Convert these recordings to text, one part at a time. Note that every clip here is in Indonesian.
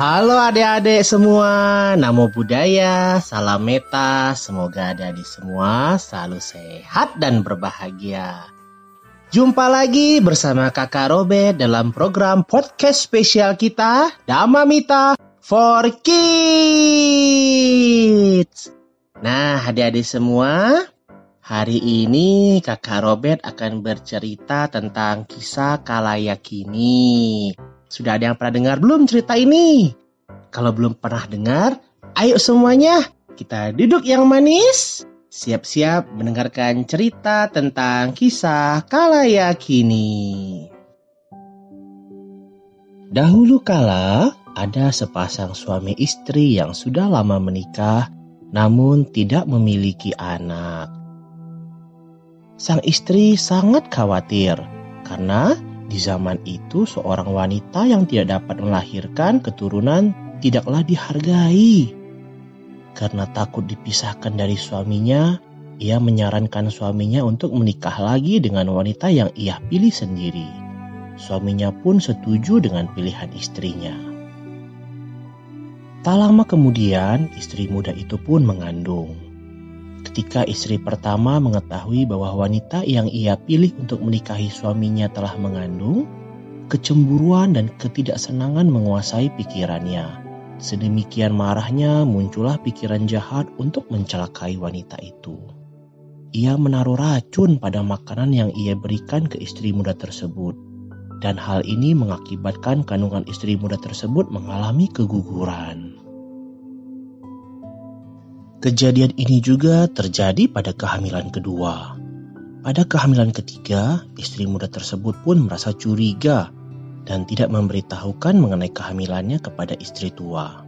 Halo adik-adik semua, namo budaya, salam meta, semoga ada di semua selalu sehat dan berbahagia. Jumpa lagi bersama kakak Robert dalam program podcast spesial kita, Dama Mita for Kids. Nah adik-adik semua, hari ini kakak Robert akan bercerita tentang kisah Kalayakini. Sudah ada yang pernah dengar belum cerita ini? Kalau belum pernah dengar, ayo semuanya kita duduk yang manis. Siap-siap mendengarkan cerita tentang kisah Kalayakini. Dahulu kala ada sepasang suami istri yang sudah lama menikah namun tidak memiliki anak. Sang istri sangat khawatir karena di zaman itu, seorang wanita yang tidak dapat melahirkan keturunan tidaklah dihargai. Karena takut dipisahkan dari suaminya, ia menyarankan suaminya untuk menikah lagi dengan wanita yang ia pilih sendiri. Suaminya pun setuju dengan pilihan istrinya. Tak lama kemudian, istri muda itu pun mengandung. Ketika istri pertama mengetahui bahwa wanita yang ia pilih untuk menikahi suaminya telah mengandung, kecemburuan dan ketidaksenangan menguasai pikirannya. Sedemikian marahnya muncullah pikiran jahat untuk mencelakai wanita itu. Ia menaruh racun pada makanan yang ia berikan ke istri muda tersebut. Dan hal ini mengakibatkan kandungan istri muda tersebut mengalami keguguran. Kejadian ini juga terjadi pada kehamilan kedua. Pada kehamilan ketiga, istri muda tersebut pun merasa curiga dan tidak memberitahukan mengenai kehamilannya kepada istri tua.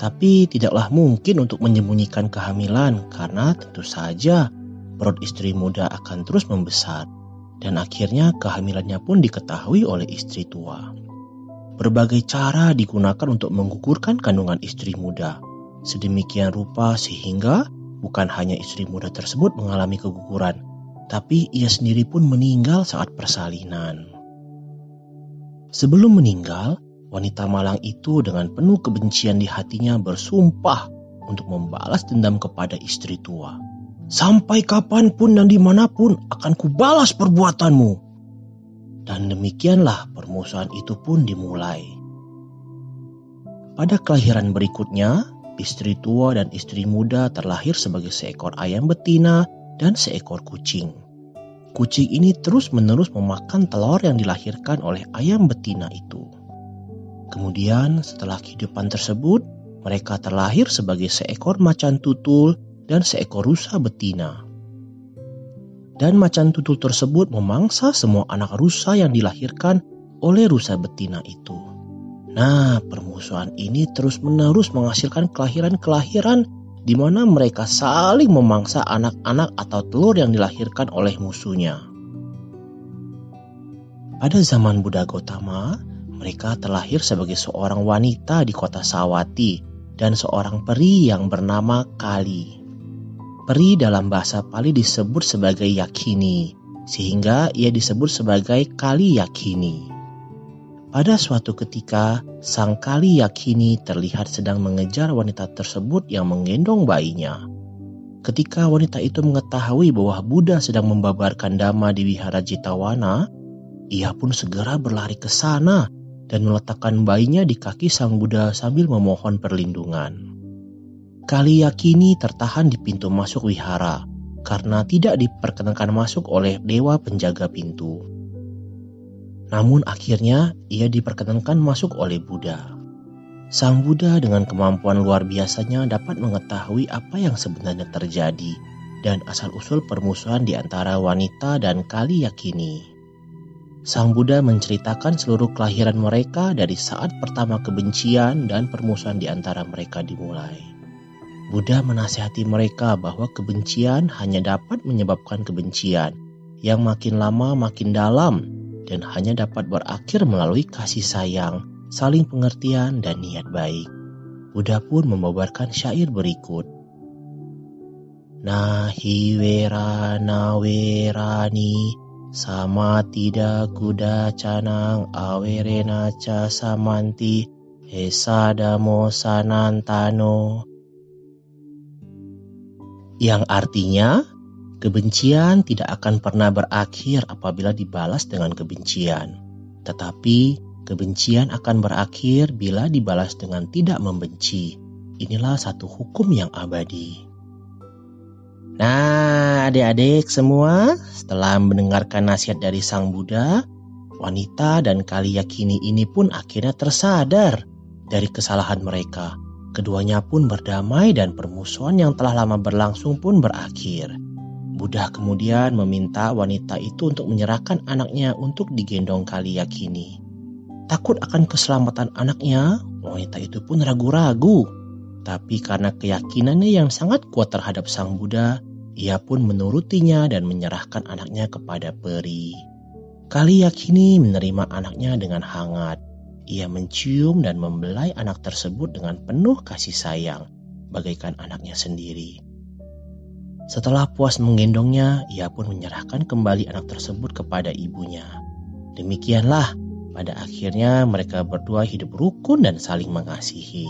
Tapi tidaklah mungkin untuk menyembunyikan kehamilan karena tentu saja perut istri muda akan terus membesar dan akhirnya kehamilannya pun diketahui oleh istri tua. Berbagai cara digunakan untuk menggugurkan kandungan istri muda sedemikian rupa sehingga bukan hanya istri muda tersebut mengalami keguguran, tapi ia sendiri pun meninggal saat persalinan. Sebelum meninggal, wanita malang itu dengan penuh kebencian di hatinya bersumpah untuk membalas dendam kepada istri tua. Sampai kapan pun dan di mana pun akan kubalas perbuatanmu. Dan demikianlah permusuhan itu pun dimulai. Pada kelahiran berikutnya, istri tua dan istri muda terlahir sebagai seekor ayam betina dan seekor kucing. Kucing ini terus-menerus memakan telur yang dilahirkan oleh ayam betina itu. Kemudian, setelah kehidupan tersebut, mereka terlahir sebagai seekor macan tutul dan seekor rusa betina. Dan macan tutul tersebut memangsa semua anak rusa yang dilahirkan oleh rusa betina itu. Nah, permusuhan ini terus-menerus menghasilkan kelahiran-kelahiran di mana mereka saling memangsa anak-anak atau telur yang dilahirkan oleh musuhnya. Pada zaman Buddha Gautama, mereka terlahir sebagai seorang wanita di kota Sawati dan seorang peri yang bernama Kali. Peri dalam bahasa Pali disebut sebagai Yakini, sehingga ia disebut sebagai Kali Yakini. Pada suatu ketika, sang kali yakini terlihat sedang mengejar wanita tersebut yang menggendong bayinya. Ketika wanita itu mengetahui bahwa Buddha sedang membabarkan dhamma di wihara Jitawana, ia pun segera berlari ke sana dan meletakkan bayinya di kaki sang Buddha sambil memohon perlindungan. Kali yakini tertahan di pintu masuk wihara karena tidak diperkenankan masuk oleh dewa penjaga pintu. Namun akhirnya ia diperkenankan masuk oleh Buddha. Sang Buddha dengan kemampuan luar biasanya dapat mengetahui apa yang sebenarnya terjadi dan asal-usul permusuhan di antara wanita dan kali yakini. Sang Buddha menceritakan seluruh kelahiran mereka dari saat pertama kebencian dan permusuhan di antara mereka dimulai. Buddha menasihati mereka bahwa kebencian hanya dapat menyebabkan kebencian yang makin lama makin dalam dan hanya dapat berakhir melalui kasih sayang, saling pengertian, dan niat baik. Buddha pun membabarkan syair berikut. Nahi wera nawerani sama tidak kuda canang awerena ca samanti Esadamo Sanantano. Yang artinya, kebencian tidak akan pernah berakhir apabila dibalas dengan kebencian. Tetapi, kebencian akan berakhir bila dibalas dengan tidak membenci. Inilah satu hukum yang abadi. Nah, adik-adik semua, setelah mendengarkan nasihat dari Sang Buddha, wanita dan kali yakini ini pun akhirnya tersadar dari kesalahan mereka. Keduanya pun berdamai dan permusuhan yang telah lama berlangsung pun berakhir. Buddha kemudian meminta wanita itu untuk menyerahkan anaknya untuk digendong kali yakini. Takut akan keselamatan anaknya, wanita itu pun ragu-ragu. Tapi karena keyakinannya yang sangat kuat terhadap sang Buddha, ia pun menurutinya dan menyerahkan anaknya kepada peri. Kali yakini menerima anaknya dengan hangat. Ia mencium dan membelai anak tersebut dengan penuh kasih sayang, bagaikan anaknya sendiri. Setelah puas menggendongnya, ia pun menyerahkan kembali anak tersebut kepada ibunya. Demikianlah, pada akhirnya mereka berdua hidup rukun dan saling mengasihi.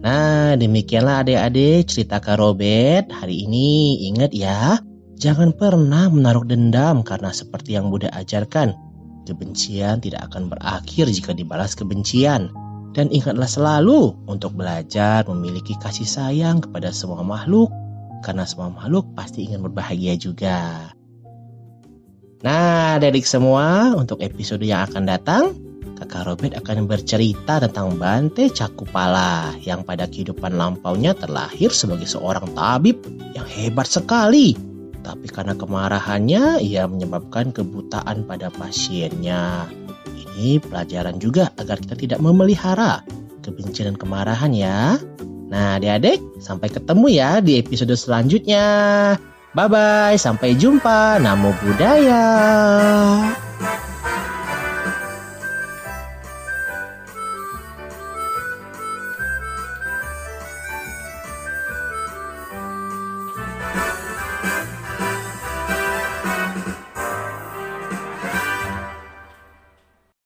Nah, demikianlah adik-adik cerita Kak Robert hari ini. Ingat ya, Jangan pernah menaruh dendam karena seperti yang Buddha ajarkan, kebencian tidak akan berakhir jika dibalas kebencian. Dan ingatlah selalu untuk belajar memiliki kasih sayang kepada semua makhluk, karena semua makhluk pasti ingin berbahagia juga. Nah, adik semua, untuk episode yang akan datang, Kakak Robert akan bercerita tentang Bante Cakupala yang pada kehidupan lampaunya terlahir sebagai seorang tabib yang hebat sekali tapi karena kemarahannya ia menyebabkan kebutaan pada pasiennya. Ini pelajaran juga agar kita tidak memelihara kebencian dan kemarahan ya. Nah adik-adik sampai ketemu ya di episode selanjutnya. Bye-bye, sampai jumpa. Namo Buddhaya.